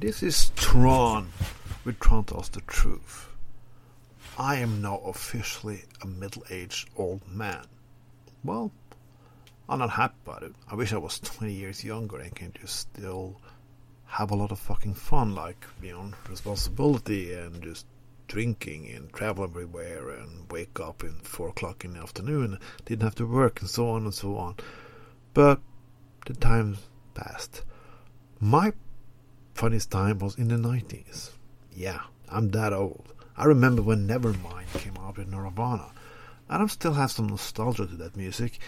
This is Tron with Tron Tells the Truth. I am now officially a middle aged old man. Well, I'm not happy about it. I wish I was 20 years younger and can just still have a lot of fucking fun, like, you know, responsibility and just drinking and travel everywhere and wake up in 4 o'clock in the afternoon, didn't have to work and so on and so on. But the time passed. My funniest time was in the 90s. Yeah, I'm that old. I remember when Nevermind came out with Nirvana, and I still have some nostalgia to that music.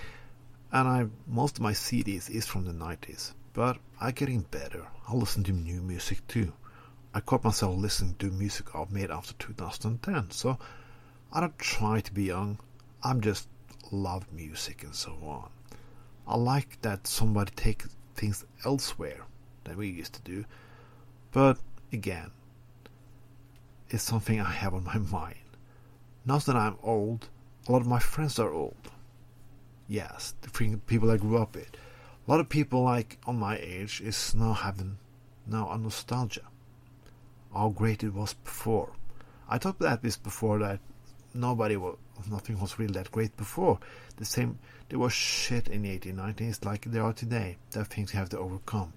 And I most of my CDs is from the 90s, but I'm getting better. I listen to new music too. I caught myself listening to music I've made after 2010, so I don't try to be young. I'm just love music and so on. I like that somebody takes things elsewhere than we used to do, but again, it's something I have on my mind. Now that I'm old, a lot of my friends are old. Yes, the people I grew up with. A lot of people like on my age is now having now a nostalgia. How great it was before. I talked about this before that nobody was nothing was really that great before. The same there was shit in the 1890s like there are today. There are things you have to overcome.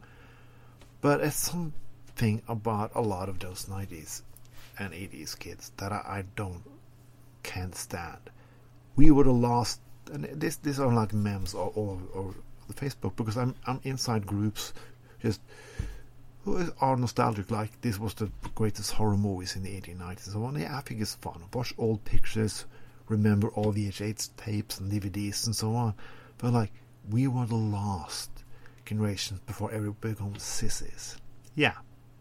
But it's something about a lot of those 90s and 80s kids that I, I don't can't stand. We would have lost and this these are like memes all, all over, over Facebook because I'm I'm inside groups just who are nostalgic like this was the greatest horror movies in the 1890s and so on. Yeah, I think it's fun. Watch old pictures, remember all VHS tapes and DVDs and so on. But like we were the last generation before everybody became sissies. Yeah,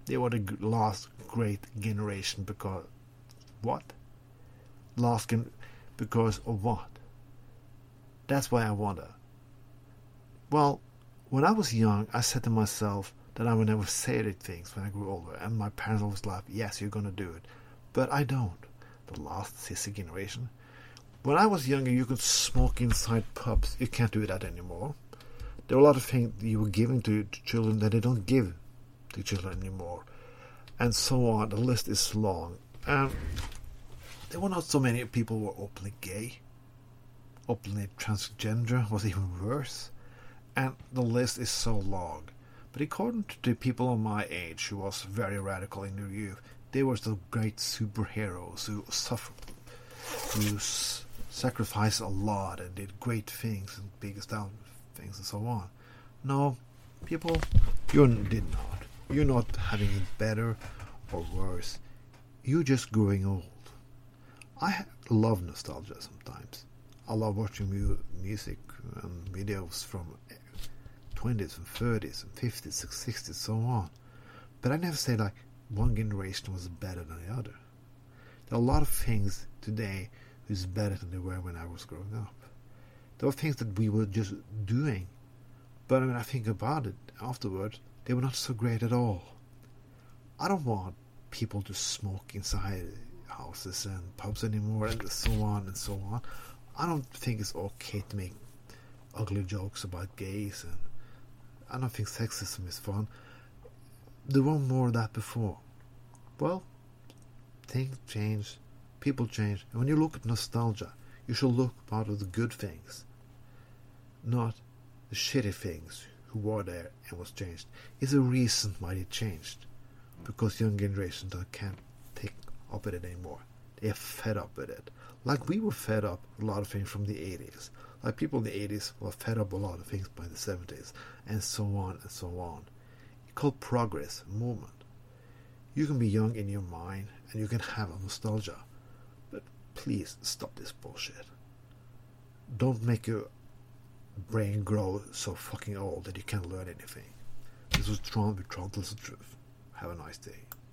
they were the last great generation because what? Last gen- because of what? That's why I wonder. Well, when I was young, I said to myself that I would never say these things when I grew older, and my parents always laughed, yes, you're gonna do it. But I don't. The last sissy generation. When I was younger, you could smoke inside pubs. You can't do that anymore. There are a lot of things you were giving to, to children that they don't give to children anymore. And so on. The list is long. And there were not so many people who were openly gay openly transgender was even worse, and the list is so long. But according to the people of my age who was very radical in their youth, they were the great superheroes who suffered, who sacrificed a lot and did great things and big things and so on. No, people, you did not. You're not having it better or worse. You're just growing old. I love nostalgia sometimes. I love watching mu- music and videos from 20s and 30s and 50s and 60s, so on. But I never say like one generation was better than the other. There are a lot of things today who's better than they were when I was growing up. There were things that we were just doing, but when I think about it afterwards, they were not so great at all. I don't want people to smoke inside houses and pubs anymore and so on and so on. I don't think it's okay to make ugly jokes about gays, and I don't think sexism is fun. There were more of that before. Well, things change, people change, and when you look at nostalgia, you should look part of the good things, not the shitty things who were there and was changed. Is a reason why they changed, because young generations can't take up with it anymore. They are fed up with it. Like we were fed up a lot of things from the 80s. Like people in the 80s were fed up a lot of things by the 70s, and so on and so on. It's called progress, movement. You can be young in your mind and you can have a nostalgia, but please stop this bullshit. Don't make your brain grow so fucking old that you can't learn anything. This was Tron with Tron Tells the Truth. Have a nice day.